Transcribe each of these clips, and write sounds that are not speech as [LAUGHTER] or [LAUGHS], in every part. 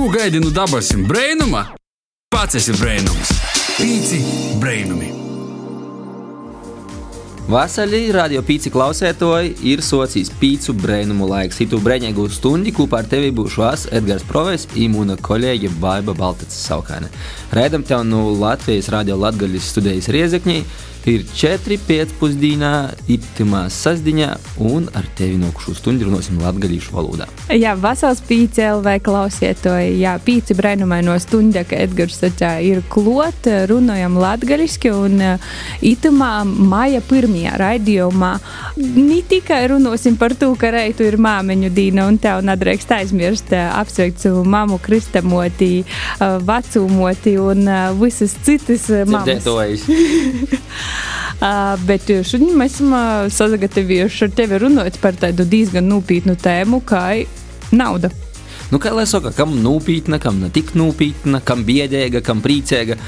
Ko gaidi no dabasim brainuma? Pats esi brainums. Pīci brainumi. Vasarī radio pīci klausētoji ir socijas pīcu brēnumu laiks. Itu brēņēgu stundi kopā ar tevi būšu es, Edgars Provēs, imūna kolēģe Baiba Baltacis Saukāne. Raidam tev no Latvijas radio Latgaļas studijas Riezekņī ir 4 pēcpusdienā, itimā sasdiņā, un ar tevi nokušu stundu runāsim latgalīšu valodā. Jā, vasals pīci LV klausiet to, jā, pīci brēnumai no stunda, ka Edgars sacā ir klot, runājam latgaliski, un itimā maija pirmajā raidījumā ne tikai runāsim par to, ka reitu ir māmeņu dīna, un tev nedrīkst aizmirst apsveikt savu mamu kristamoti, vecumoti un visas citas mamas. [LAUGHS] Uh, bet šodien mēs esam uh, sagatavojuši ar tevi runāt par tādu diezgan nopietnu tēmu, kā nauda. Nu, kā lai saka, kam nopietna, kam ne tik nopietna, kam biedēga, kam priecīga.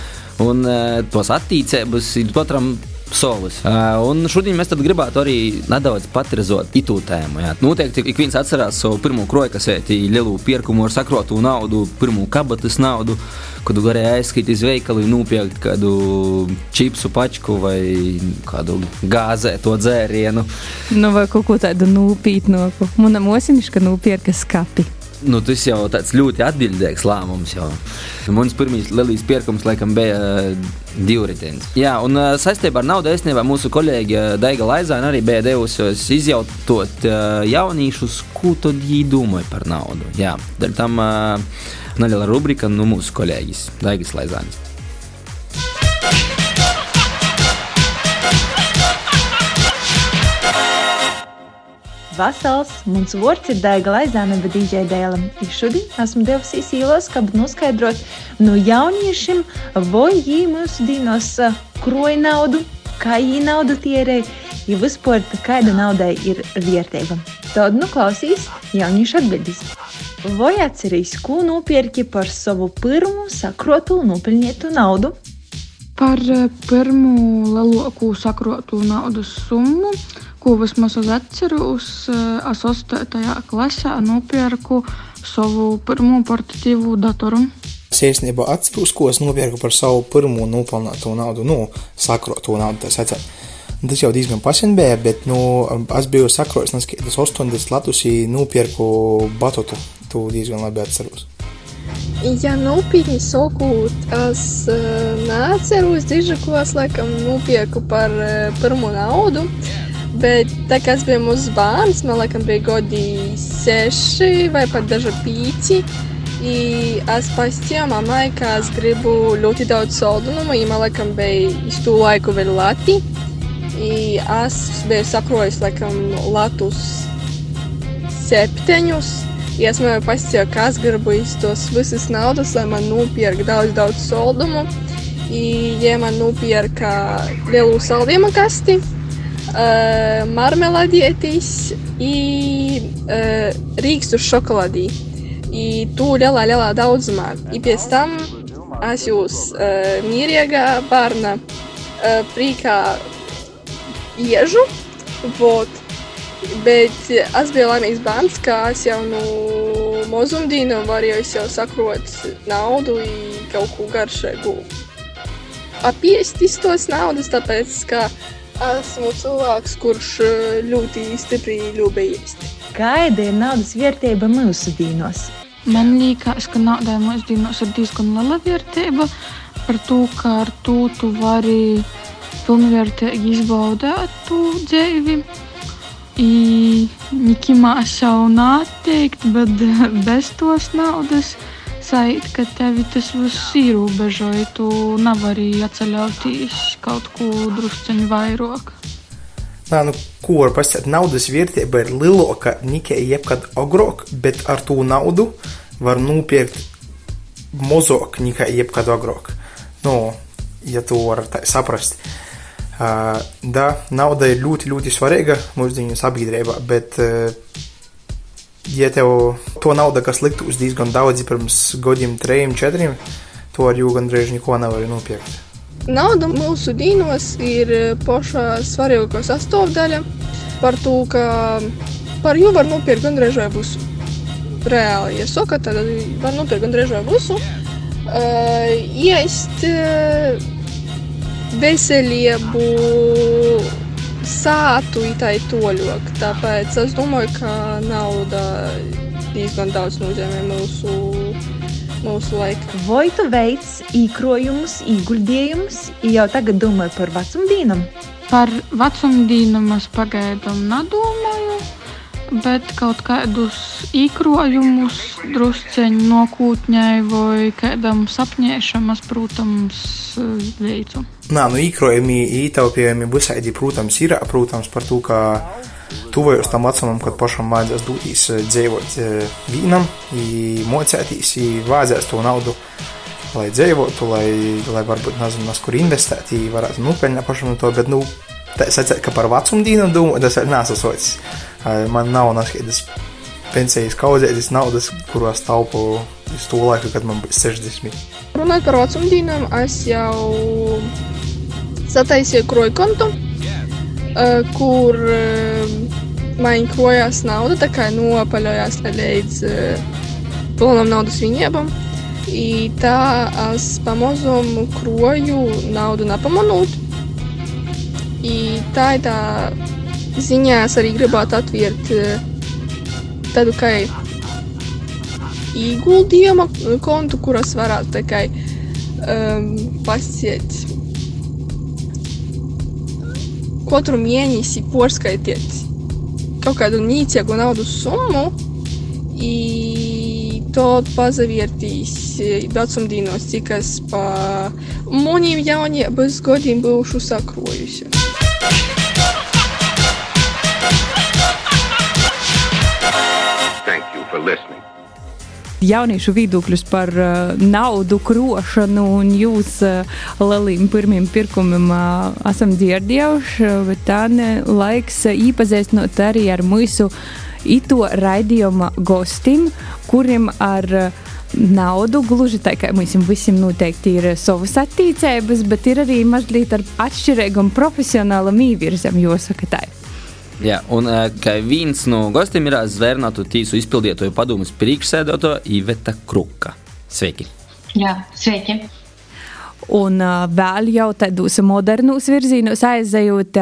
Un uh, tos attīstības ir katram savas. Uh, un šodien mēs gribētu arī nedaudz patrizot itu tēmu. Jā. Noteikti ik viens atcerās savu pirmo krojkasēti, lielu pirkumu ar sakrotu naudu, pirmo kabatas naudu, kad varēja aizskīt iz veikalu un nopirkt kādu čipsu pačku vai kādu gāzēto dzērienu. Nu, vai kaut ko tādu nopietnāku. Manam osiniška nopirka skapi. Nu, tas jau tāds ļoti atbildīgs lēmums. Jau. Mums pirmais lielais pirkums laikam bija divritenis. Jā, un saistībā ar naudu īstenībā mūsu kolēģe Daiga Laizāna arī bija devusi izjautot jauniešus, ko tad viņi domāja par naudu. Jā, tam neliela rubrika no nu, mūsu kolēģis Daigas Laizānas. Vasals, mans vārds ir Daiga Laizāne, bet DJ Dēlam. Ir šodien esmu devusi īlos, kā noskaidrot no jauniešiem, vai viņi mūsu dīnos kroja naudu, kā viņi naudu tierē, ja vispār kāda naudai ir vērtība. Tad nu klausīs jauniešu atbildīs. Vai atcerīs, ko nopirki par savu pirmo sakrotu nopelnītu naudu? Par pirmo lielāko sakrotu naudas summu ko vismaz es atceros, es 8. klasē nopirku savu pirmo portatīvu datoru. Es īstenībā atceros, ko es nopirku par savu pirmo nopelnīto naudu, nu, sakroto naudu. Tas, jau diezgan pasen bija, bet nu, es biju sakrojis, ka tas 80 latus nopirku batotu. To diezgan labi atceros. Ja nopietni sakot, es uh, neatceros, diži, ko es laikam nopirku par uh, pirmo naudu. Bet tā kā es biju mūsu bērns, man liekas, bija gadi seši vai pat daži pīci. Ka es gribu ļoti daudz saldumu, ja man liekas, bija iz to laiku vēl lati. I es biju sakrojis, laikam, latus septiņus. Ja es man pastāstīju, ka es gribu iz tos visas naudas, lai man nopirkt daudz, daudz saldumu. I, ja man nopirka lielu saldējumu kasti, uh, marmeladietis i uh, rīkstu šokolādī. I tu lielā, lielā daudzumā. I pēc tam es jūs uh, mīriega bērna uh, prīkā iežu, vot. Bet es biju laimīgs bērns, ka es jau no mazumdīna varēju jau sakrot naudu un kaut ko garšīgu. Apiestis tos naudas, tāpēc, ka Esmu cilvēks, kurš eh, ļoti stipri ļūbējies. Kāda ir naudas vērtība mūsu dīnos? Man liekas, ka naudai mūsu dīnos ir diezgan liela vērtība par to, ka ar to tu vari pilnvērtīgi izbaudīt to dzīvi. Nikimā jau nāteikt, bet [LAUGHS] bez tos naudas sajūt, ka tevi tas viss ierobežoja. Tu nevari atceļauties kaut ko drusceņu vairāk. Nā, nu, ko var pasakāt? Naudas vērtība ir lielāka nekā jebkad agrāk, bet ar to naudu var nopirkt mazāk nekā jebkad agrāk. Nu, ja to var tā saprast. Uh, da, nauda ir ļoti, ļoti svarīga mūsdienu sabiedrībā, bet uh, ja tev to naudu, kas liktos diezgan daudz pirms gadiem, trim, četriem, to ar jūgu gandrīz neko nevar nopirkt. Nauda mūsu dīnos ir pašā svarīgākā sastāvdaļa par to, ka par jū var nopirkt gandrīz vai visu. reāli iesaka, tad var nopirkt gandrīz vai visu. Uh, iest uh, veselību, sātu itai toļok. Tāpēc es domāju, ka nauda diezgan daudz nozīmē mūsu, mūsu laikā. Vai tu veic īkrojumus, ieguldījumus, jau tagad domāju par vecumdīnam? Par vecumdīnu es pagaidām nedomāju, bet kaut kādus īkrojumus drusceņi nokūtņai vai kādam sapņēšam es, protams, veicu. Nā, nu īkrojumi, ītaupījumi visādi, protams, ir, protams, par to, ka tuvojos tam vecumam, kad pašam vajadzēs doties dzīvot vienam, mocēties, vajadzēs to naudu, lai dzīvotu, lai, lai varbūt, nezinu, nas kur investēt, varētu nopelnīt pašam no to, bet, nu, tā sacēt, ka par vecumdīnu domāju, tas ir nesasots. Man nav nekādas pensijas kaudzētas naudas, kuros taupu uz to laiku, kad man bija 60. Runājot par vecumdīnām, es jau sataisīju kroju kontu, kur man krojās nauda, tā kā nopaļojās līdz pilnam naudas viņiem. I tā es pamazām kroju naudu nepamanot. I tā ir tā ziņā, es arī gribētu atvērt tādu kā ieguldījuma kontu, kuras varētu tā kā um, pasiet katru mēnesi porskaitiet kaut kādu nīcīgu naudas summu, i to pazavērtīs vecumdīnos, cik es pa moniem jaunības gadiem būšu sakrojusi. Jauniešu viedokļus par uh, naudu krošanu un jūs uh, lieliem pirmiem pirkumiem uh, esam dzirdējuši, bet tā ne laiks uh, īpazīstinot arī ar mūsu ito raidījuma gostim, kuriem ar uh, naudu gluži tā kā mums visiem noteikti ir savas attīstības, bet ir arī mazliet ar atšķirīgam profesionālam īvirzam, jāsaka tā. Jā, un uh, kā viens no gostiem ir zvērnātu tīsu izpildītāju padomus priekšsēdētāja Iveta Kruka. Sveiki! Jā, sveiki! Un uh, vēl jau tādos modernos virzienos aizejot,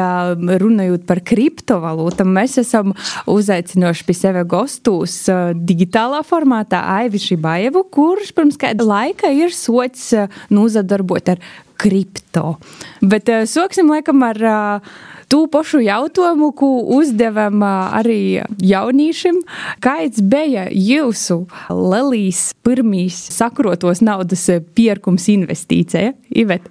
runājot par kriptovalūtām, mēs esam uzaicinājuši pie sevis gostus uh, digitālā formātā Aiviši Bajevu, kurš pirms kāda laika ir sots nozadarbot ar kripto. Bet soksim laikam ar tū pašu jautājumu, ko uzdevam arī jauniešiem. Kāds bija jūsu lelīs pirmīs sakrotos naudas pirkums investīcija, Ivet?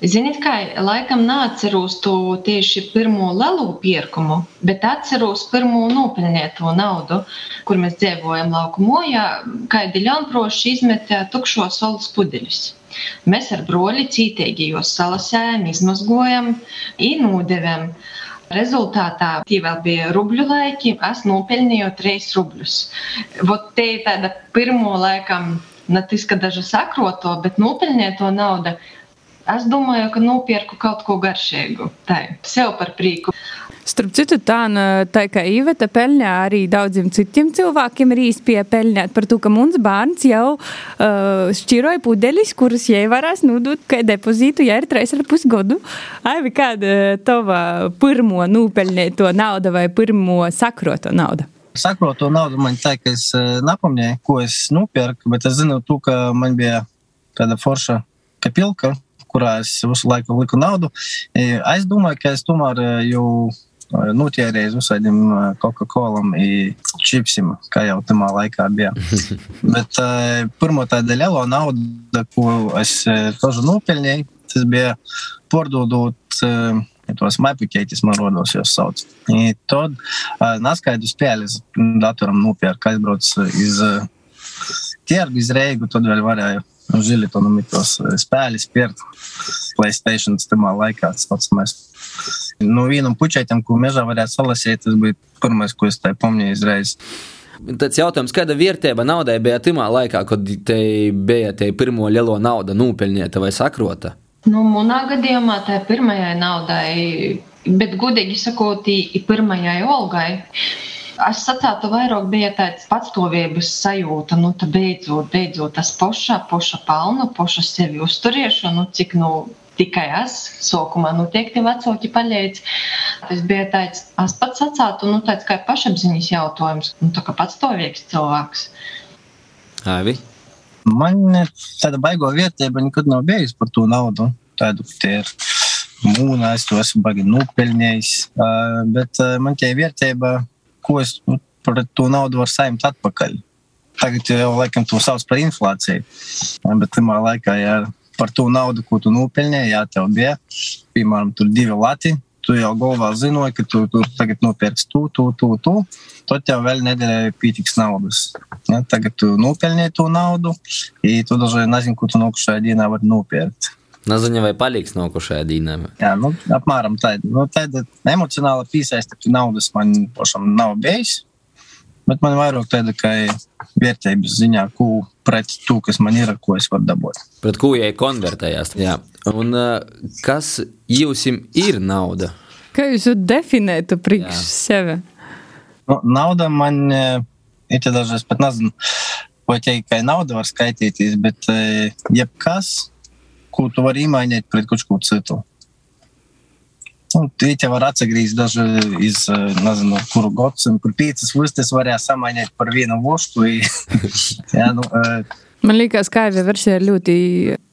Ziniet, kā laikam neatceros to tieši pirmo lielu pirkumu, bet atceros pirmo nopelnīto naudu, kur mēs dzīvojam lauku mojā, kad Diļonproši izmetā tukšos olas pudeļus. Mēs ar broļi cītīgi jos salasējam, izmazgojam, īnūdevam. Rezultātā tie vēl bija rubļu laiki, es nopelnīju 3 rubļus. Vot te ir tāda pirmo laikam, ne tas, ka daža sakroto, bet nopelnīto naudu Es domāju, ka nopirku kaut ko garšīgu. Tā sev par prieku. Starp citu, tā, tā kā Iveta pelnā arī daudziem citiem cilvēkiem ir īsti piepeļņāt par to, ka mums bērns jau uh, šķiroja pudeļus, kurus jai varēs nodot kā depozītu, ja ir 3,5 gadu. Aivi, kāda tava pirmo nopelnīto nauda vai pirmo sakroto nauda? Sakroto naudu man tā, ka es nepamņēju, ko es nopirku, bet es zinu, tu, ka man bija tāda forša kapilka, kurā es visu laiku liku naudu. Es domāju, ka es tomēr jau notērēju uz visādiem Coca-Cola čipsiem, kā jau tamā laikā bija. [LAUGHS] Bet pirmā tāda liela nauda, ko es tožu nopelnīju, tas bija pārdodot tos maipakētis, man rodos, jos sauc. I tad naskaidu spēles datoram nopērk, aizbrauc iz tirgu, iz Reigu, tad vēl varēju Žilitonam ir tos spēļus, pirkt Playstation tajā laikā. Tas pats mēs. No vienam puķētam, ko mežā varētu salasīt, tas bija pirmais, ko es tā pamanīju izreiz. Tāds jautājums, kāda vērtība naudai bija tajā laikā, kad te bija te pirmo lielo naudu nopelnīta vai sakrota? Nu, manā gadījumā tā pirmajai naudai, bet godīgi sakot, pirmajai olgai. Es sacītu, vairāk bija tāds patstāvības sajūta, nu, tā beidzot, beidzot tas poša, poša palnu, poša sevi uzturiešanu, nu, cik, nu, tikai es. Sākumā noteikti vecāki palīdz. Tas bija tāds, es pats sacītu, nu, tāds kā pašapziņas jautājums, nu, tā kā patstāvīgs cilvēks. Aivi? Man tāda baigo vietība nekad nav bijusi par to naudu. Tādu tie ir mūna, es to esmu baigi nopelnījis. Bet man tie vietība, ko es par to naudu varu saimt atpakaļ. Tagad jau laikam to sauc par inflāciju. Bet tajā laikā, ja par to naudu, ko tu nopelnīji, ja tev bija, piemēram, divi lati, tu jau galvā zināji, ka tu tur tagad nopirksi to, to, to, to, tad tev vēl nedēļai pietiks naudas. Ja, tagad tu nopelnīji to naudu, un tu dažreiz nezini, ko tu nākušajā dienā vari nopirkt. Nezinu, vai paliks nākošajā dienā. Jā, nu, apmēram tāda. Nu, tāda emocionāla piesaiste pie naudas man pašam nav bijis. Bet man vairāk tāda, ka vērtības ziņā, ko pret to, kas man ir, ko es varu dabūt. Pret ko jai konvertējās. Jā. Un uh, kas jums ir nauda? Kā jūs to definētu priekš sevi? Nu, nauda man ir dažreiz pat nezinu, ko teikt, ka nauda var skaitīties, bet uh, jebkas, ko tu vari izmainīt pret kaut ko citu. Nu, Tie var atgriezties daži iz, nezinu, kuru gadsimtu, kur piecas vistas varēja samainīt par vienu vostu. [LAUGHS] Jā, nu, Man liekas, ka kaivē versija ir ļoti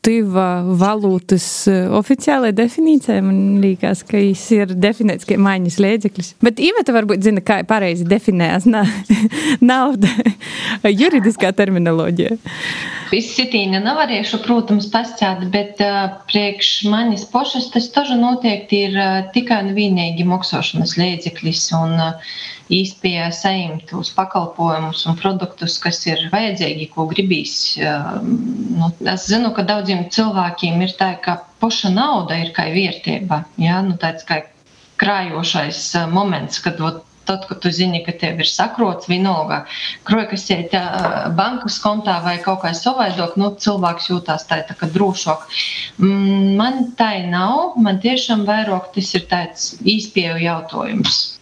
tuva valūtas eh, oficiālajai definīcijai. Man liekas, ka viņš ir definēts kā maiņas līdzeklis. Bet Iveta varbūt zina, kā pareizi definējas na [LAUGHS] nauda [LAUGHS] juridiskā terminoloģija. Izsitīna nevarēšu, protams, pastāstīt, bet uh, priekš manis pošas tas tažu noteikti ir uh, tikai un vienīgi moksošanas līdzeklis. Un, uh, īspēja saņemt tos pakalpojumus un produktus, kas ir vajadzīgi, ko gribīs. Uh, nu, es zinu, ka daudziem cilvēkiem ir tā, ka poša nauda ir kā vērtība, ja? nu, tāds kā krājošais uh, moments, kad ot, tad, kad tu zini, ka tev ir sakrots, vienalga, krojas iet bankas kontā vai kaut kā savādāk, nu, cilvēks jūtās tā, tā kā drošāk. Man tā nav, man tiešām vairāk tas ir tāds īspēju jautājums.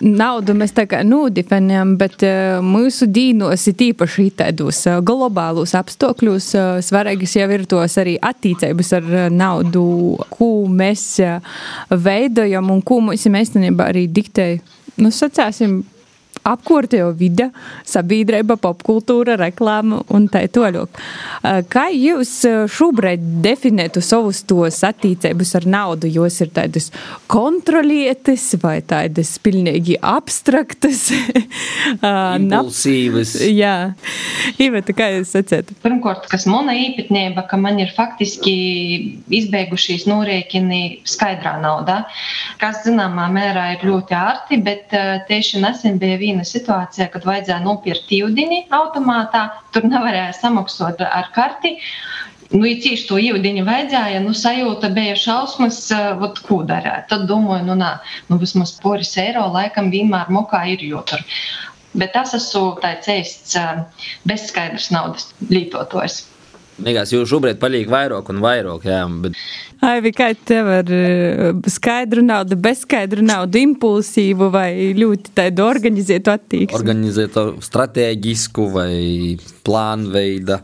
Naudu mēs tā kā nodefinējam, bet uh, mūsu dīnos ir īpaši tādos uh, globālos apstākļos. Uh, svarīgas jau ir tos arī attīstības ar naudu, ko mēs veidojam un ko mums īstenībā arī diktē. Nu, sacāsim, apkārtējo vide, sabiedrība, popkultūra, reklāma un tā tālāk. Kā jūs šobrīd definētu savus tos attīstības ar naudu? Jūs ir tādas kontrolietas vai tādas pilnīgi abstraktas? [LAUGHS] Impulsīvas. Jā, Iveta, kā jūs sacāt? Pirmkārt, kas mana īpatnība, ka man ir faktiski izbeigušies norēķini skaidrā naudā, kas zināmā mērā ir ļoti ārti, bet tieši nesen bija viena situācija, kad vajadzēja nopirkt tīvdiņu automātā, tur nevarēja samaksāt ar karti. Nu, ja tieši to ūdeni vajadzēja, nu, sajūta bija šausmas, vat, ko darīt. Tad domāju, nu, nā, nu, vismaz poris eiro laikam vienmēr mokā ir jūtur. Bet tas esmu tāds īsts bezskaidrs naudas lietotājs. Liekas, jūs šobrīd paliek vairāk un vairāk. Jā, bet... Aivi, kā tev ar skaidru naudu, bezskaidru naudu, impulsīvu vai ļoti tādu organizētu attieksmi? Organizētu, stratēģisku vai plānu veidu.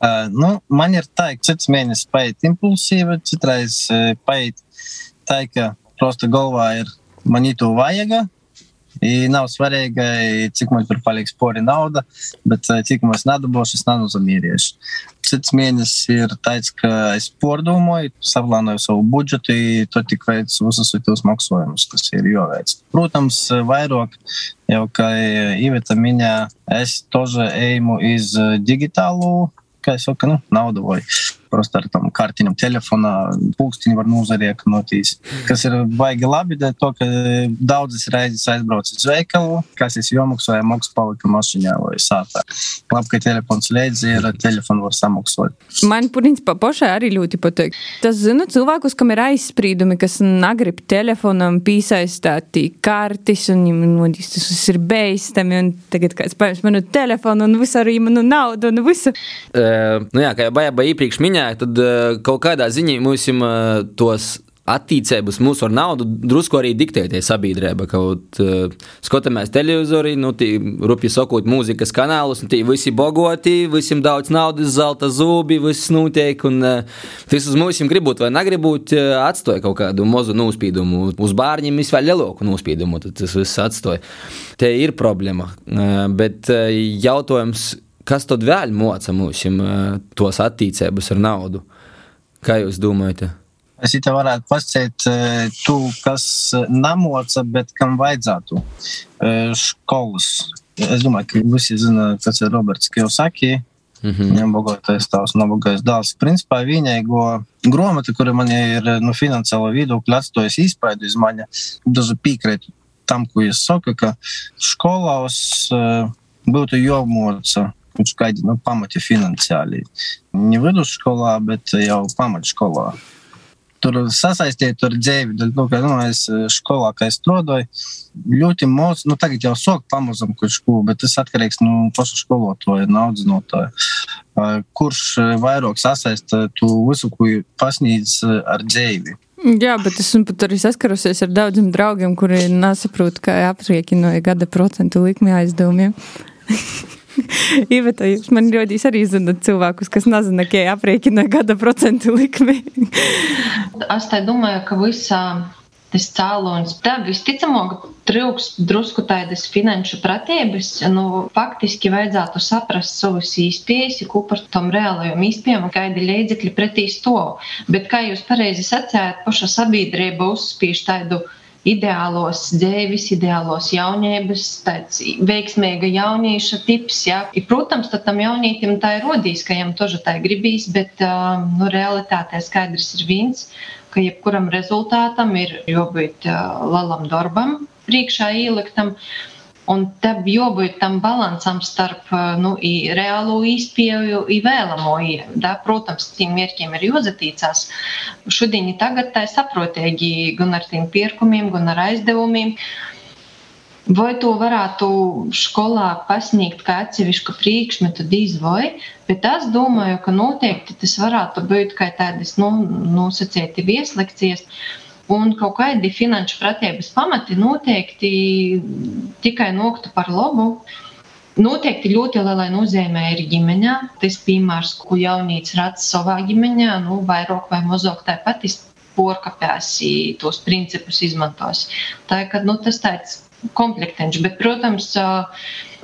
Uh, nu, man ir tā, ka cits mēnesis paiet impulsīvi, citreiz uh, paiet tā, ka prosta galvā ir man īto vajaga. I nav svarīgi, cik man tur paliks pori nauda, bet cik man es nedabūšu, es nenozamieriešu. Cits mēnesis ir tāds, ka es pārdomāju, saplānoju savu budžetu, to tik veids visus tos maksājumus, kas ir jāveic. Protams, vairāk jau, kā Iveta minēja, es tože eju iz digitālu, kā es saku, nu, naudu vai просто ar tam kartiņam telefonā pulkstiņu var nozarieknotīs. Kas ir baigi labi, dēļ to, ka daudzas reizes aizbraucu uz veikalu, kas es jomaksāju, maksu palika mašiņā vai sātā. Labi, ka telefons līdzi ir, ar telefonu var samaksāt. Man, principā, pašai arī ļoti patīk. Tas, zinu, cilvēkus, kam ir aizspriedumi, kas negrib telefonam piesaistīt kartis, un viņiem tas ir beidzami, un tagad kāds paņems manu telefonu un visu arī manu naudu un visu. Uh, nu jā, kā jau Baja iepriekš minēja, tad uh, kaut kādā ziņā mums uh, tos attīstības mūsu ar naudu drusku arī diktētie sabiedrība. Kaut uh, skatāmies televizorī, nu, tī rupji sakot, mūzikas kanālus, un tī visi bogoti, visiem daudz naudas, zelta zubi, viss notiek, un uh, tas uz mums gribot vai negribot, uh, atstoja kaut kādu mazu nospīdumu. Uz bārņiem viss vēl lielāku nospīdumu, tad tas viss atstoja. Te ir problēma, uh, bet uh, jautājums, kas tad vēl moca mums tos attīstības ar naudu? Kā jūs domājat? Es te varētu pasakāt, tu, kas nemoca, bet kam vajadzētu skolas. Es domāju, ka visi zina, kas ir Roberts Kiyosaki. Mm -hmm. Viņam bagātais tās nabagais dēls. Principā vienīgo grāmatu, kura man ir no finansiāla viedokļa atstājusi izpaidu iz mani, daži piekrītu tam, ko es saku, ka skolās uh, būtu jāmoca kādi nu, pamati finansiāli. Ne vidusskolā, bet jau pamatskolā tur sasaistīt ar dzīvi. Nu, kā, nu, es skolā, kā es strādāju, ļoti maz, nu, tagad jau sok pamazam kaut ko, bet tas atkarīgs no nu, paša skolotāja, no audzinotāja. Kurš vairāk sasaista to visu, ko pasniedz ar dzīvi. Jā, bet esmu pat arī saskarusies ar daudziem draugiem, kuri nesaprot, kā aprēķinoja gada procentu likmi aizdevumiem. [LAUGHS] Iveta, jūs man ļoti arī zinat cilvēkus, kas nezina, kā aprēķina gada procentu likmi. [LAUGHS] es tā domāju, ka visā tas cēlonis. Tā visticamāk, trūks drusku tādas finanšu pratības. Nu, faktiski vajadzētu saprast savus īspējas, ko par tom reālajiem īspējām, kādi līdzekļi pretī stāv. Bet, kā jūs pareizi sacījāt, paša sabiedrība uzspīž tādu ideālos dzīves, ideālos jaunības, tāds veiksmīga jaunieša tips. Ja. I, protams, tam jaunietim tā ir rodījis, ka viņam toža tā gribīs, bet nu, realitātē skaidrs ir viens, ka jebkuram rezultātam ir jābūt lalam darbam priekšā ieliktam. Un tam jābūt tam līdzsvaram starp nu, reālo izpēju un vēlamo. Da, protams, tiem mērķiem ir jāzatīcās. Šodien tagad tā ir saprotīgi gan ar tiem pirkumiem, gan ar aizdevumiem. Vai to varētu skolā pasniegt kā atsevišķu priekšmetu, diez vai, bet es domāju, ka noteikti tas varētu būt kā tādas nu, nosacīti vieslekcijas. Un kaut kādi finanšu pratības pamati noteikti tikai noktu par labu. Noteikti ļoti lielai nozīmē ir ģimeņā. Tas piemērs, ko jaunīts redz savā ģimeņā, nu, vairāk vai mazāk tāpat porkapēs tos principus izmantos. Tā ir nu, tas tāds komplektenš, bet, protams,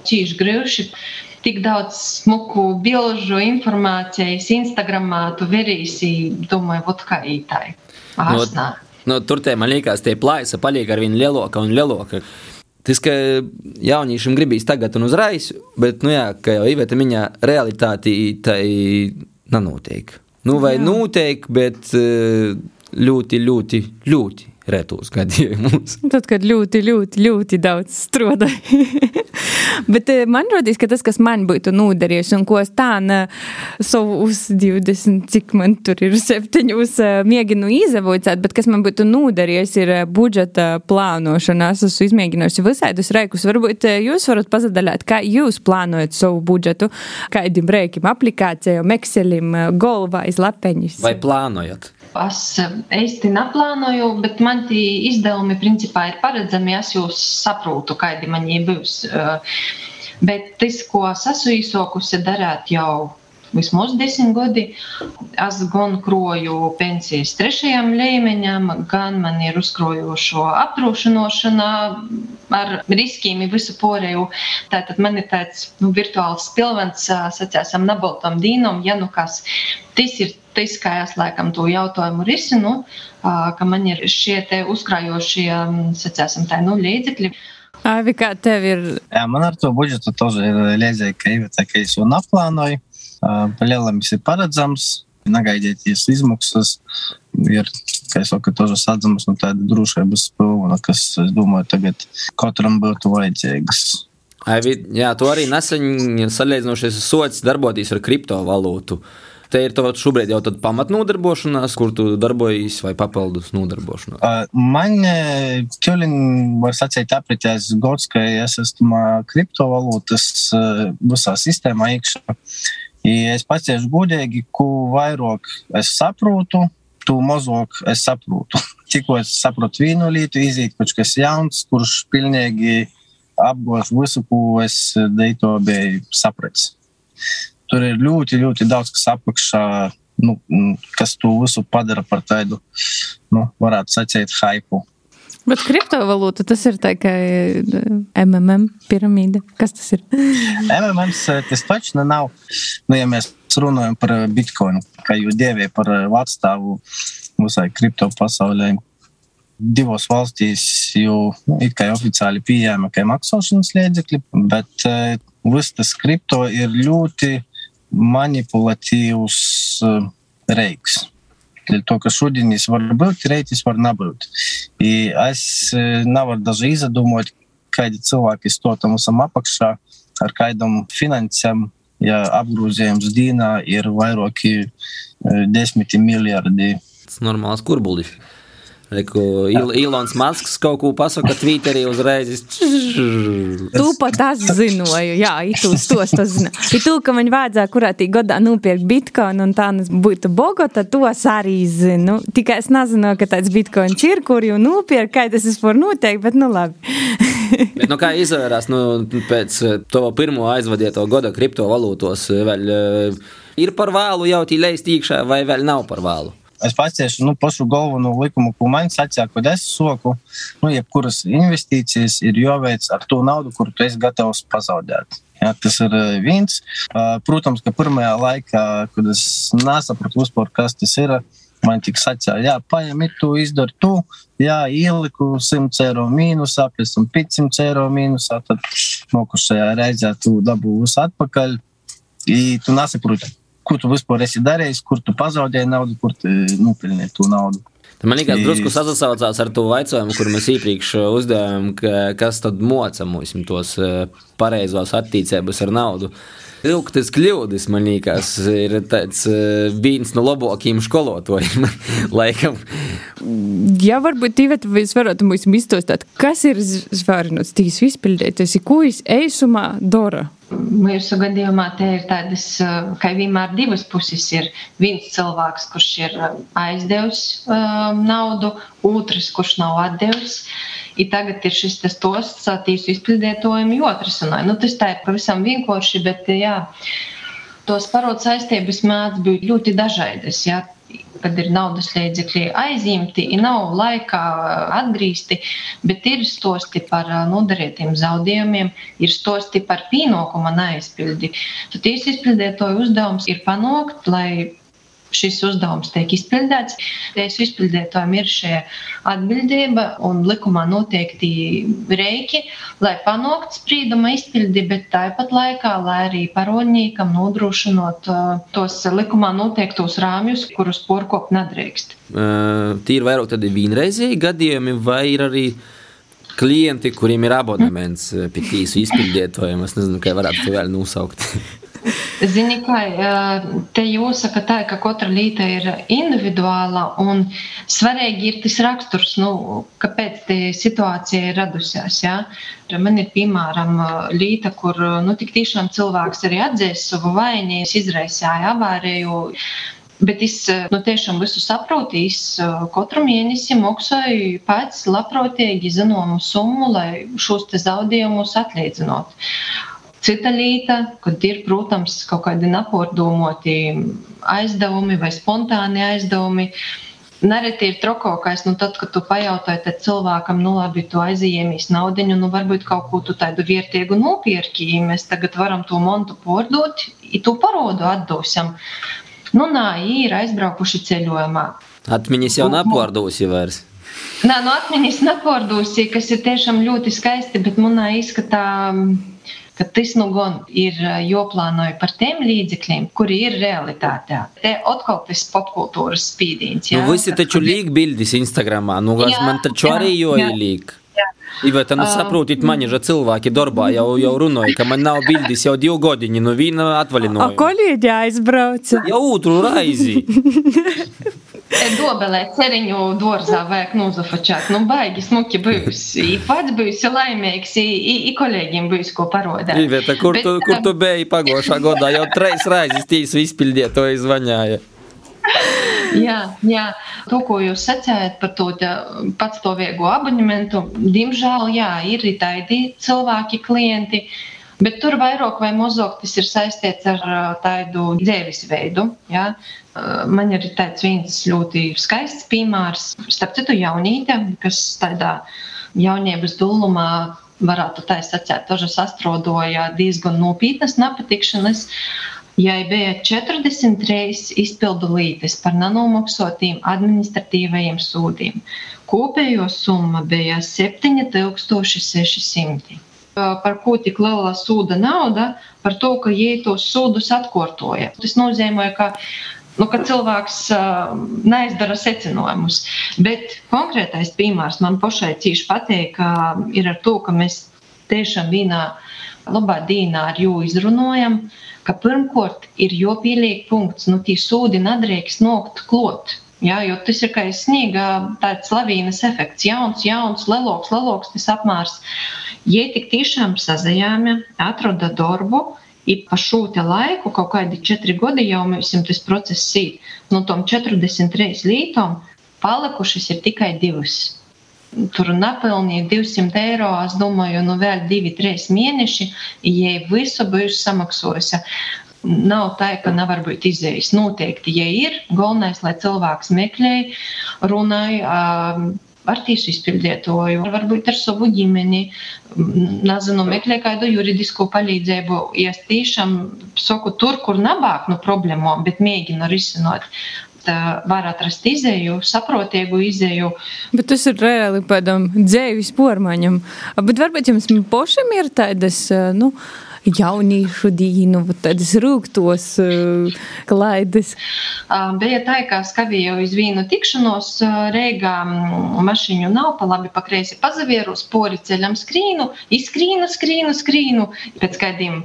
cīši grūši tik daudz smuku bilžu, informācijas, Instagramā tu verīsi, domāju, vot kā ītāji. Ārsnā. No nu, tur tie man liekas, tie plājas paliek ar vien lielāka un lielāka. Tas, ka jauniešiem gribīs tagad un uzreiz, bet, nu jā, kā jau Iveta miņā, realitāti tai nenotiek. Nu, vai jā. notiek, bet eh, ļoti, ļoti, ļoti retos gadījumus. [LAUGHS] Tad, kad ļoti, ļoti, ļoti daudz strādāju. [LAUGHS] Bet eh, man rodīs, ka tas, kas man būtu noderējis un ko es tā ne savu uz 20, cik man tur ir septiņus, eh, mēģinu izavocēt, bet kas man būtu noderējis, ir eh, budžeta plānošana. Es esmu izmēģinājusi visādus reikus. Varbūt jūs varat pazadaļāt, kā jūs plānojat savu budžetu, kādiem reikiem, aplikācijām, Excelim, golvā, izlapeņus. Vai plānojat? Es īsti neplānoju, bet man tie izdevumi principā ir paredzami. Es jūs saprotu, kādi man ir būs. Bet tas, ko es esmu īsokusi darīt jau vismaz desmit gadi, es gan kroju pensijas trešajam līmeņam, gan man ir uzkrojošo apdrošināšana ar riskiem visu porēju. Tātad man ir tāds nu, virtuāls pilvens, sacēsim, naboltam dīnam, ja nu kas. Tas ir tas, kā es laikam to jautājumu risinu, ka man ir šie te uzkrājošie, sacēsim, tā nu līdzekļi. Avi, kā tev ir? Jā, man ar to budžetu тоже ir liedzēja, ka, tā, ka es jau naplānoju, palielam ir paredzams, negaidieties izmaksas, ir, kā es saku, тоже sadzamas no tāda drošības pilna, kas, es domāju, tagad katram būtu vajadzīgas. Avi, jā, tu arī nesen salīdzinošies sots darboties ar kriptovalūtu. Uh, Te ir tava šobrīd jau tāda pamatnodarbošanās, kur tu darbojies vai papildus nodarbošanās? Man ķelin, var sacīt, apritēs gods, ka es esmu kriptovalūtas uh, visā sistēmā iekšā. Ja es pateikšu godīgi, ko vairāk es saprotu, to mazāk es saprotu. [LAUGHS] tikko es saprotu vienu lietu, iziet kaut kas jauns, kurš pilnīgi apgūst visu, ko es deito biju sapratis. Tur ir ļoti, ļoti daudz kas apakšā, nu, kas to visu padara par tādu, nu, varētu sacīt, hypu. Bet kriptovalūta tas ir tā kā MMM piramīda. Kas tas ir? [LAUGHS] MMM tas taču nav. Nu, ja mēs runājam par bitkoinu, kā jūs dēvējat par vārdstāvu visai kripto pasaulē, divos valstīs jau nu, it kā oficiāli pieejama kā maksāšanas līdzekļi, bet uh, viss tas kripto ir ļoti uh, reiks. Dēļ to, ka šodien viņš var būt, reitis var nebūt. I es nevaru daži izdomāt, kādi cilvēki to tam visam apakšā ar kādam finansēm, ja apgrozījums dienā ir vairāki desmiti miljardi. Tas normāls kurbulis. Reku, Il Ilons Masks kaut ko pasaka Twitterī uzreiz. Tu pat tas zinoju, jā, itūs tos tas zina. I tu, ka man vajadzēja kurā tī godā nopirkt bitcoin un tā būtu Bogota, to es arī zinu. Tikai es nezinu, ka tāds bitcoins ir, kur jau nopirkt, kā tas vispār notiek, bet nu labi. [LAUGHS] bet, nu, kā izvērās nu, pēc to pirmo aizvadīto gada kriptovalūtos, vēl ir par vēlu jau tī leist iekšā vai vēl nav par vēlu? Es paciešu nu, pašu galveno likumu, ko man sacīja, kad es soku, nu, jebkuras investīcijas ir jāveic ar to naudu, kuru tu esi gatavs pazaudēt. Ja, tas ir viens. Protams, ka pirmajā laikā, kad es nesapratu vispār, kas tas ir, man tik sacīja, jā, paņem to, izdari to, jā, ieliku 100 eiro mīnusā, pēc tam 500 eiro mīnusā, tad nokušajā reizē tu dabūsi atpakaļ. I tu nesaproti, ko tu vispār esi darījis, kur tu pazaudēji naudu, kur tu nopelnīji to naudu. Man liekas, drusku sasaucās ar to jautājumu, kur mēs iepriekš uzdevām, ka, kas tad moca mums tos pareizos attīstības ar naudu. Ilgtas kļūdas, man liekas, ir tāds viens no labākajiem skolotājiem. [LAUGHS] laikam. Jā, varbūt Tīveta, jūs varat mums izstāstīt, kas ir zvērnots tīs izpildītais, ko es eisumā dara? Mūsu gadījumā te ir tādas, kā vienmēr, divas puses. Ir viens cilvēks, kurš ir aizdevis um, naudu, otrs, kurš nav atdevis. I tagad ir šis tas tīsu izpildītājiem, otrs runāja. Nu, tas tā ir pavisam vienkārši, bet jā, tos parod saistības mēdz būt ļoti dažādas. Jā kad ir naudas līdzekļi aizņemti, nav laikā atgriezti, bet ir stosti par nodarītiem zaudējumiem, ir stosti par pienākuma neaizpildi. Tad tiesas izpildītāju uzdevums ir panākt, lai šis uzdevums tiek izpildīts. Tiesu izpildītājiem ir šī atbildība un likumā noteikti reiki, lai panāktu sprīduma izpildi, bet tāpat laikā, lai arī parodniekam nodrošinot uh, tos likumā noteiktos rāmjus, kurus porkop nedrīkst. Uh, Tīri vairāk tādi vienreizēji gadījumi vai ir arī klienti, kuriem ir abonements pie tīsu izpildītājiem. Es nezinu, kā varētu to vēl nosaukt. [LAUGHS] Zini, kā te jāsaka tā, ka katra lieta ir individuāla un svarīgi ir tas raksturs, nu, kāpēc tā situācija ir radusies. Ja? Man ir piemēram lieta, kur nu, tik tiešām cilvēks arī atzīst savu vainu, izraisīja avāriju. Bet es nu, tiešām visu saprotu. Es katru mēnesi maksāju pats labprātīgi zināmu summu, lai šos zaudējumus atlīdzinātu. Cita lieta, kad ir, protams, kaut kādi nepārdomoti aizdevumi vai spontāni aizdevumi. Nereti ir trokokais, nu tad, kad tu pajautāji cilvēkam, nu labi, tu aizījēmies naudiņu, nu varbūt kaut ko tu tādu vērtīgu nopirki, mēs tagad varam to montu pārdot, i tu parodu atdosim. Nu nā, ir aizbraukuši ceļojumā. Atmiņas jau nepārdūsi vairs. Nē, nu atmiņas nepārdūsi, kas ir tiešām ļoti skaisti, bet manā izskatā ka tas nu gan ir joplānoja par tiem līdzekļiem, kuri ir realitātē. Te atkal tas popkultūras spīdīns. Nu, visi taču līk bildes Instagramā, nu, jā, man taču jā, arī jo ir līk. Iveta, nu saprotiet, man ir cilvēki darbā jau, jau runāja, ka man nav bildes jau divu godiņu, nu viena atvaļinājuma. O kolēģi aizbrauca? Jau otru raizi. [LAUGHS] Dobelē ceriņu dārzā vajag nozafačāt. Nu, baigi smuki bijusi. I pats bijusi laimīgs, i, i, i kolēģiem bijusi ko parodēt. Iveta, kur, Bet, tu, kur tu biji pagošā godā? Jau treis raizes tīsu izpildīja, to izvaņāja. jā, jā, to, ko jūs sacījāt par to patstāvīgo abonementu, diemžēl, jā, ir tādi cilvēki, klienti. Bet tur vairāk vai mazāk tas ir saistīts ar tādu dzīvesveidu. Ja? Man ir tāds viens ļoti skaists piemērs, starp citu, jaunīte, kas tādā jaunības dūlumā varētu tā sacīt, dažas astrodoja diezgan nopietnas nepatikšanas. Jai bija 43 izpildu lītes par nenomaksātiem administratīvajiem sūdiem. Kopējo summa bija 7600. Par ko tik liela sūda nauda? Par to, ka jie tos sūdus atkārtoja. Tas nozīmē, ka nu, ka cilvēks uh, neizdara secinājumus. Bet konkrētais piemērs man pašai cīši patīk, ka ir ar to, ka mēs tiešām vienā labā dīnā ar jū izrunājam, ka pirmkārt ir jopieliek punkts, nu tī sūdi nedrīkst nokt klot. Jā, jo tas ir kā sniega tāds lavīnas efekts, jauns, jauns, leloks, leloks tas apmērs. Ja tik tiešām sazajāmi, atroda darbu, ir pa šo laiku, kaut kādi četri gadi jau mums tas process ir. No tom 43 lītām palikušas ir tikai divas tur nepelnīja 200 eiro, es domāju, nu vēl 2-3 mēneši, ja visu bijusi samaksājusi. Nav tā, ka nevar būt izējis. Noteikti, ja ir, galvenais, lai cilvēks meklē, runāja ar tiesu izpildītāju, varbūt ar savu ģimeni, nezinu, meklē kādu juridisku palīdzību. Ja es tiešām saku tur, kur nabāk no problēmām, bet mēģinu risināt, var atrast izēju, saprotīgu izēju. Bet tas ir reāli pēdām dzēvis pormaņam. Bet varbūt jums pošam ir tādas, nu, jauniešu dienu, tādas rūktos uh, klaides. Bija tā, ka skatīju uz vienu tikšanos Reigā, mašiņu nav, pa labi pa kreisi pazavieru, spori ceļam skrīnu, izskrīnu, skrīnu, skrīnu. Pēc kādiem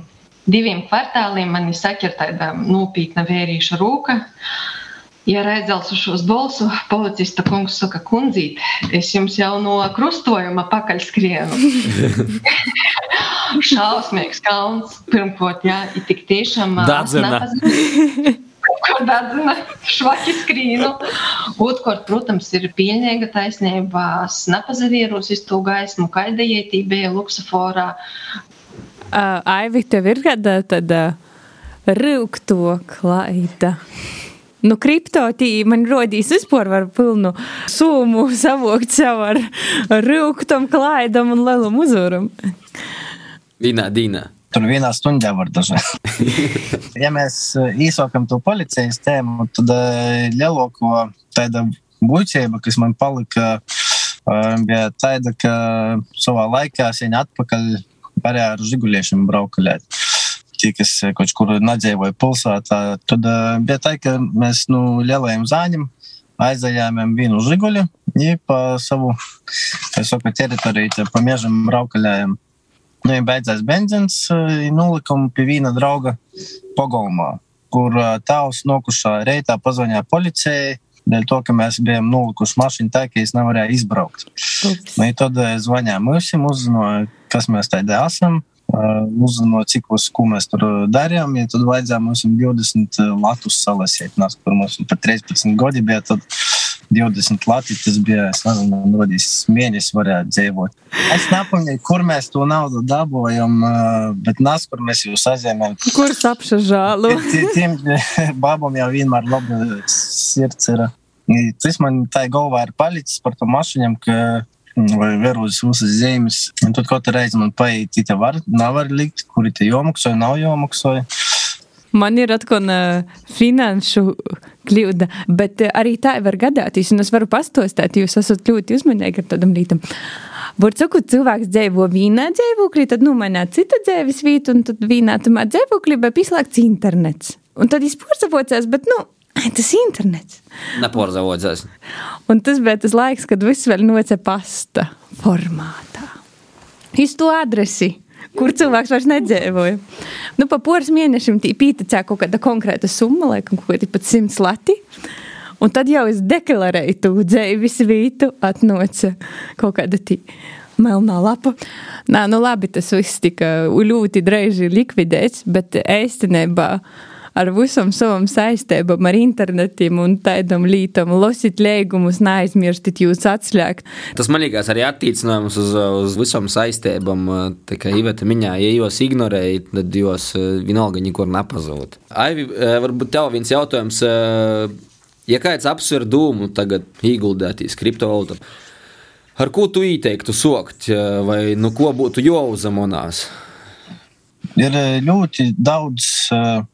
diviem kvartāliem man saka, ir tāda nopietna vērīša rūka. Ja redzels uz šos balsu, policista kungs saka, kundzīt, es jums jau no krustojuma pakaļ skrienu. [LAUGHS] [LAUGHS] Šausmīgs kalns. Pirmkārt, jā, ir tik tiešām. Dadzina. Kur dadzina švaki skrīnu. Otkārt, protams, ir pilnīga taisnība. Snapazavīrus iz to gaismu, kaidējētī bija luksaforā. Uh, Aivi, tev ir kāda tāda rūkto klaida? Nu, kriptotī man rodīs vispār var pilnu sūmu savokt sev ar, rūktam, klaidam un lielu muzuram. Vienā dīnā. Tur vienā stundā var dažādi. [LAUGHS] ja mēs īsākam to policijas tēmu, tad lielāko tāda buļķība, kas man palika, bija tāda, ka savā laikā viņa atpakaļ varēja ar žiguliešiem braukalēt tie, kas eh, kaut kur nedzīvoja pilsētā, tad bija tā, ka mēs nu, lielajiem zāņiem aizējām vienu žiguļu, ja pa savu saku, teritoriju, pa mežam raukaļājām. Nu, ja beidzās benzins, nolikām pie viena drauga pogolmā, kur tēvs nokušā reitā pazvanīja policijai, dēļ to, ka mēs bijām nolikuši mašīnu tā, ka es nevarēju izbraukt. Nu, tad zvanījām mums, uzzināja, kas mēs tādā esam uzzinot, cik uz ko mēs tur darījām. Ja tad vajadzēja mums 20 latus salasīt. Nāc, par mums par 13 gadi bija. Tad 20 lati, tas bija, es nezinu, man rodīs mēnesis varētu dzīvot. Es nepamņēju, kur mēs to naudu dabojam, bet nāc, kur mēs jau sazēmējam. Kur sapša žālu? Tiem [LAUGHS] babam jau vienmēr laba sirds ir. Tas man tā galvā ir palicis par to mašiņam, ka vai veros visas zemes. Un tad katru reizi man paiet, ja var, nav var likt, kuri te jomaksoja, nav jomaksoja. Man ir atkal uh, finanšu kļūda, bet uh, arī tā var gadīties. Un es varu pastostāt, jūs esat ļoti uzmanīgi ar tādam rītam. Burbuļsakot, cilvēks dzīvo vienā dzīvoklī, tad nu, mainā citu dzīves vietu, un tad vienā tamā dzīvoklī bija pieslēgts internets. Un tad viņš porcelāns, bet nu, Tas ir internets. Neporzavodzēs. Un tas bija tas laiks, kad viss vēl noce pasta formātā. Iz to adresi, kur cilvēks vairs nedzīvoja. Nu, pa poras mēnešiem pieticēja kaut kāda konkrēta summa, laikam, kaut kādi pat simts lati. Un tad jau es deklarēju to dzīves vietu, atnoca kaut kāda tī melnā lapa. Nā, nu labi, tas viss tika ļoti drēži likvidēts, bet īstenībā. Ar visam savam saistībām, ar internetiem un tādam lītam, losit līgumus, neaizmirstit jūs atslēgt. Tas man liekas arī attiecinājums uz, uz visam saistībām. Tā kā Iveta miņā, ja jūs ignorējat, tad jūs vienalga nekur nepazūd. Aivi, varbūt tev viens jautājums. Ja kāds apsver dūmu tagad ieguldētīs kriptovalūtā, Ar ko tu ieteiktu sokt, vai nu ko būtu jāuzamonās? Ir ļoti daudz uh,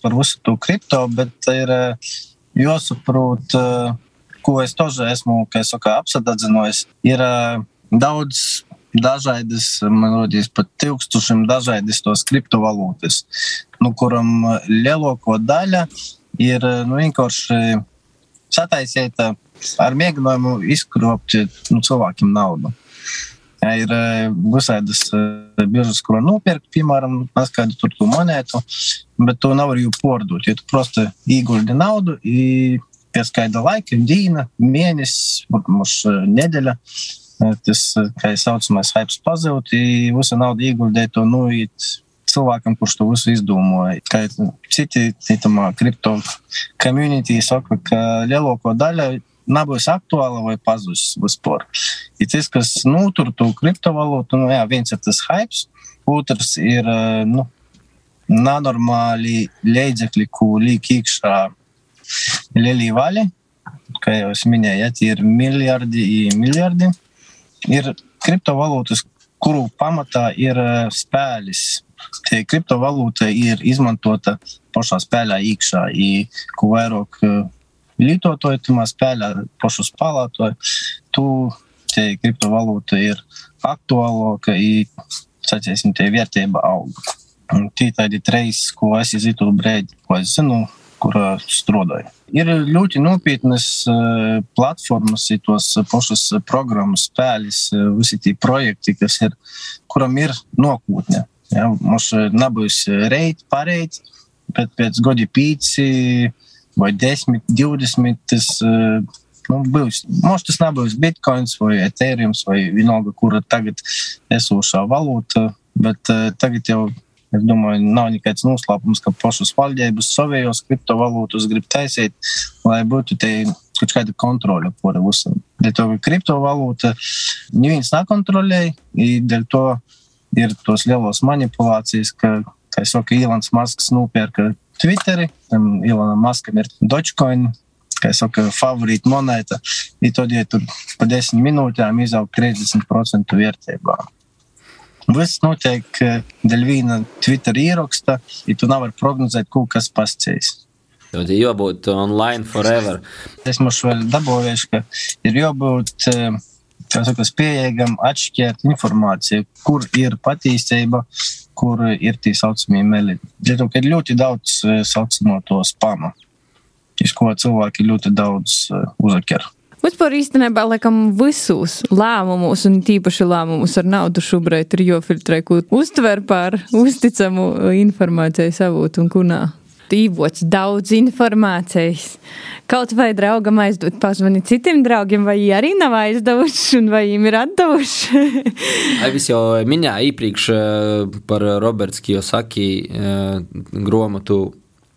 par visu to kripto, bet ir uh, jāsaprot, uh, ko es tožā esmu saka, apsadzinājis. Ir uh, daudz dažādas, man liekas, pat tūkstošiem dažādas tos kriptovalūtas, nu, kuram lielāko daļa ir nu, vienkārši sataisīta ar mēģinājumu izkropt nu, cilvēkiem naudu. Ja, ir visādas biržas, kur nopirkt, piemēram, paskaidrot tur to monētu, bet to nav arī pārdot. Ja tu prosti ieguldi naudu, kāda laika, diena, mēnesis, mums nedēļa, tas, kā jau saucamais, hype pazūd, visa nauda ieguldīja to nuīt cilvēkam, kurš to visu izdomāja. Kā citi citamā kripto community saka, ka lielāko daļu nebūs aktuāla vai pazudis vispār. Ir tas, kas notur to kriptovalūtu, nu, jā, viens ir tas hype, otrs ir nu, nenormāli līdzekļi, ko liek iekšā lielie vaļi. Kā jau es minēju, ja, tie ir miljardi miljardi. Ir kriptovalūtas, kuru pamatā ir spēles. Tie kriptovalūta ir izmantota pašā spēlē iekšā, ko vairāk lietotāji tajā spēlē, pašu spēlētāji, tu tie kriptovalūta ir aktuālāka sacīsim, tie vērtība aug. Un tie tādi trīs, ko es izjūtu brīdi, ko es zinu, kur strādāju. Ir ļoti nopietnas uh, platformas, tos pašas programmas, spēles, uh, visi tie projekti, kas ir, kuram ir nākotne. Ja, mums nebūs reiti, pareiti, bet pēc gadi pīci vai 10, 20. Tas, nu, būs. Mums tas nebūs bitkoins vai ethereum vai vienalga, kura tagad esošā valūta, bet uh, tagad jau. Es domāju, nav nekāds noslēpums, ka pašas valdības savējos kriptovalūtus grib taisīt, lai būtu kaut kāda kontrole par visam. Dēļ to, ka kriptovalūta neviens nekontrolēja, dēļ to ir tos lielos manipulācijas, ka, kā saka, Ilans Masks nopērka Twitteri, tam Ilonam Maskam ir Dogecoin, kā jau saka, favorīta monēta. I tad, ja tur pa desmit minūtēm izaug 30% vērtībā. Viss notiek dēļ viena Twitter ieraksta, ja tu nevari prognozēt, ko kas pascīs. Tad ir jābūt online forever. Es mums vēl dabūju, ka ir jābūt saka, pieejamam atšķirt informāciju, kur ir patīcība, kur ir tie saucamie meli. Lietu, ir ļoti daudz saucamo to spama, iz ko cilvēki ļoti daudz uzakar. Vispār īstenībā, laikam, visus lēmumus, un tīpaši lēmumus ar naudu šobrīd ir jāfiltrē, ko uztver par uzticamu informāciju savūt un kunā. Tīvots daudz informācijas. Kaut vai draugam aizdot pazvani citiem draugiem, vai arī nav aizdevuši, un vai viņiem ir atdevuši. [LAUGHS] Aivis jau minēja iepriekš par Roberts Kiyosaki grāmatu.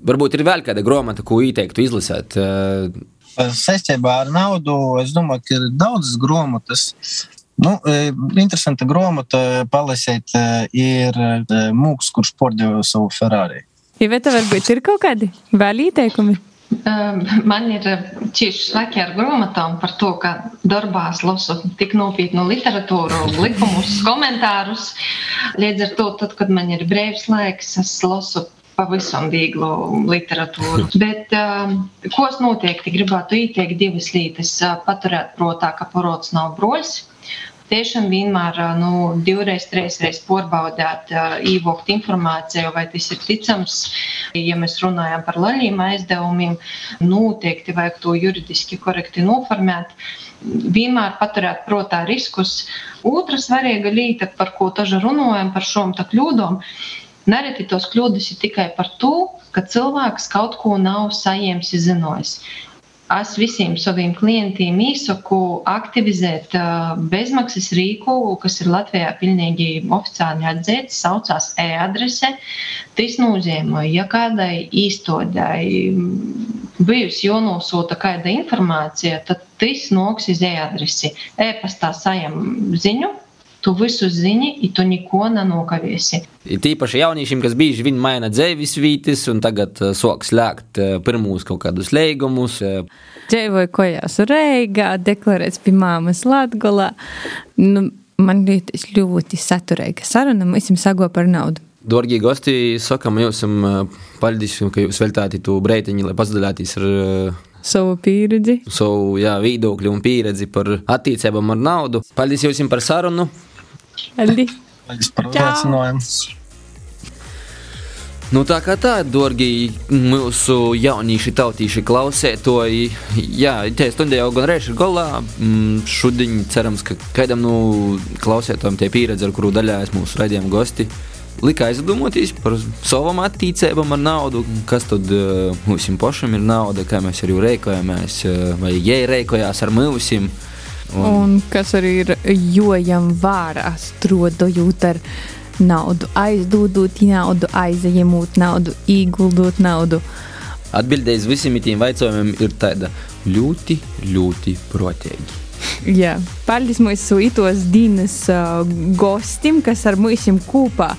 Varbūt ir vēl kāda grāmata, ko ieteiktu izlasīt. Saistībā ar naudu es domāju, ka ir daudzas grāmatas. Nu, interesanta grāmata palasīt ir Mūks, kurš pārdeva savu Ferrari. Iveta, varbūt ir kaut kādi vēl ieteikumi? Man ir tieši slēgti ar grāmatām par to, ka darbā lasu tik nopietnu literatūru, likumus, komentārus. Līdz ar to, tad, kad man ir brīvs laiks, es lasu pavisam vieglu literatūru. [LAUGHS] Bet, ko es noteikti gribētu ieteikt, divas lietas. Paturēt prātā, ka porots nav broļs tiešām vienmēr nu, divreiz, trīsreiz pārbaudīt, ievākt informāciju, vai tas ir ticams. Ja mēs runājam par lieliem aizdevumiem, noteikti vajag to juridiski korekti noformēt. Vienmēr paturēt prātā riskus. Otra svarīga lieta, par ko tažu runājam, par šīm kļūdām. Nereti tos kļūdas ir tikai par to, ka cilvēks kaut ko nav saņēmis, zinājis. Es visiem saviem klientiem īsaku aktivizēt uh, bezmaksas rīku, kas ir Latvijā pilnīgi oficiāli atzīts, saucās e-adrese. Tas nozīmē, ja kādai īstodai bijusi jānosūta kāda informācija, tad tas noks uz e-adresi. E-pastā sajam ziņu tu visu zini, un tu neko nenokaviesi. Tīpaši jauniešiem, kas bieži vien maina dzīves vietas un tagad uh, sāk slēgt uh, pirmos kaut kādus līgumus. Uh, Dzīvoju kojās Reigā, deklarēts pie māmas Latgolā. Nu, man liekas ļoti saturīga saruna, mēs jums sago par naudu. Dārgie gosti, sakām jums paldies, ka jūs veltījāt to breitiņu, lai pasadalīties ar savu pieredzi. Savu jā, viedokli un pieredzi par attiecībām ar naudu. Paldies jums par sarunu! Paldies! Paldies par uzaicinājumu! Nu, tā kā tā, dārgie mūsu jaunieši, tautīši klausētoji, jā, tie stundē jau gan reiz ir golā. Mm, šodien cerams, ka kādam no nu, klausētājiem tie pieredze, ar kuru daļājas mūsu raidījuma gosti, lika aizdomāties par savām attīstībām ar naudu, kas tad uh, mums pašam ir nauda, kā mēs arī rēkojamies, uh, vai jē rēkojās ar mums. Un, un kas arī ir jojam vārā, strodojot ar naudu, aizdodot naudu, aizņemot naudu, ieguldot naudu. Atbildējis visiem tiem jautājumiem ir tāda ļoti, ļoti protīgi. [LAUGHS] Jā, paldies mūsu itos dienas uh, gostim, kas ar mums kopā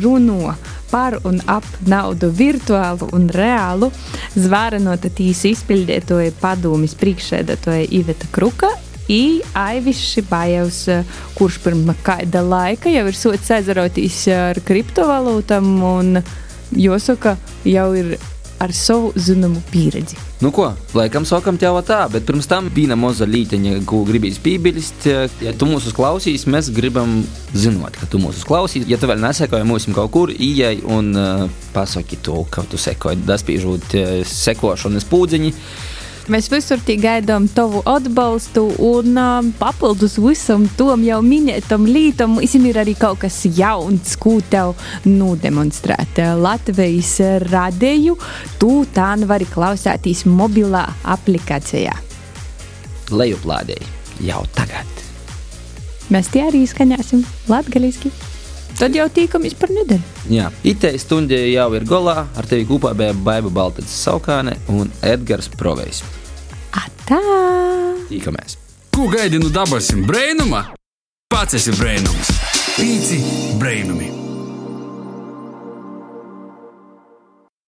runo par un ap naudu virtuālu un reālu. Zvārenota tīsi izpildītoja padomis priekšēdētoja Iveta Kruka I Aivis Šibājevs, kurš pirms kāda laika jau ir sots aizarotīs ar kriptovalūtām un jāsaka, jau ir ar savu zināmu pieredzi. Nu ko, laikam sakam tev tā, bet pirms tam bija maza līteņa, ko gribīs piebilst. Ja tu mūs klausīs, mēs gribam zināt, ka tu mūs klausīs. Ja tu vēl nesekoji mums kaut kur, ieej un uh, pasaki to, ka tu sekoji, daspīžot uh, sekošanas pūdziņu. Mēs visur gaidām tavu atbalstu, un um, papildus visam tam jau minētam lītam, ir arī kaut kas jauns, ko tev nodemonstrēt. Latvijas radēju, tu tā vari klausēties mobilā aplikācijā. Lejuplādēji jau tagad. Mēs tie arī skaņāsim latgaliski. Tad jau tīkamies par nedēļu. Jā, itē stundē jau ir golā. Ar tevi kopā bija Baiba Baltacis Saukāne un Edgars Provejs. Atā! Tikamies! Ko gaidi no dabasim brēnuma? Pats esi brēnums! Pīci brēnumi!